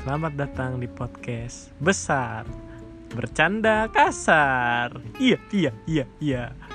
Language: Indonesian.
Selamat datang di podcast besar Bercanda kasar. Iya, iya, iya, iya.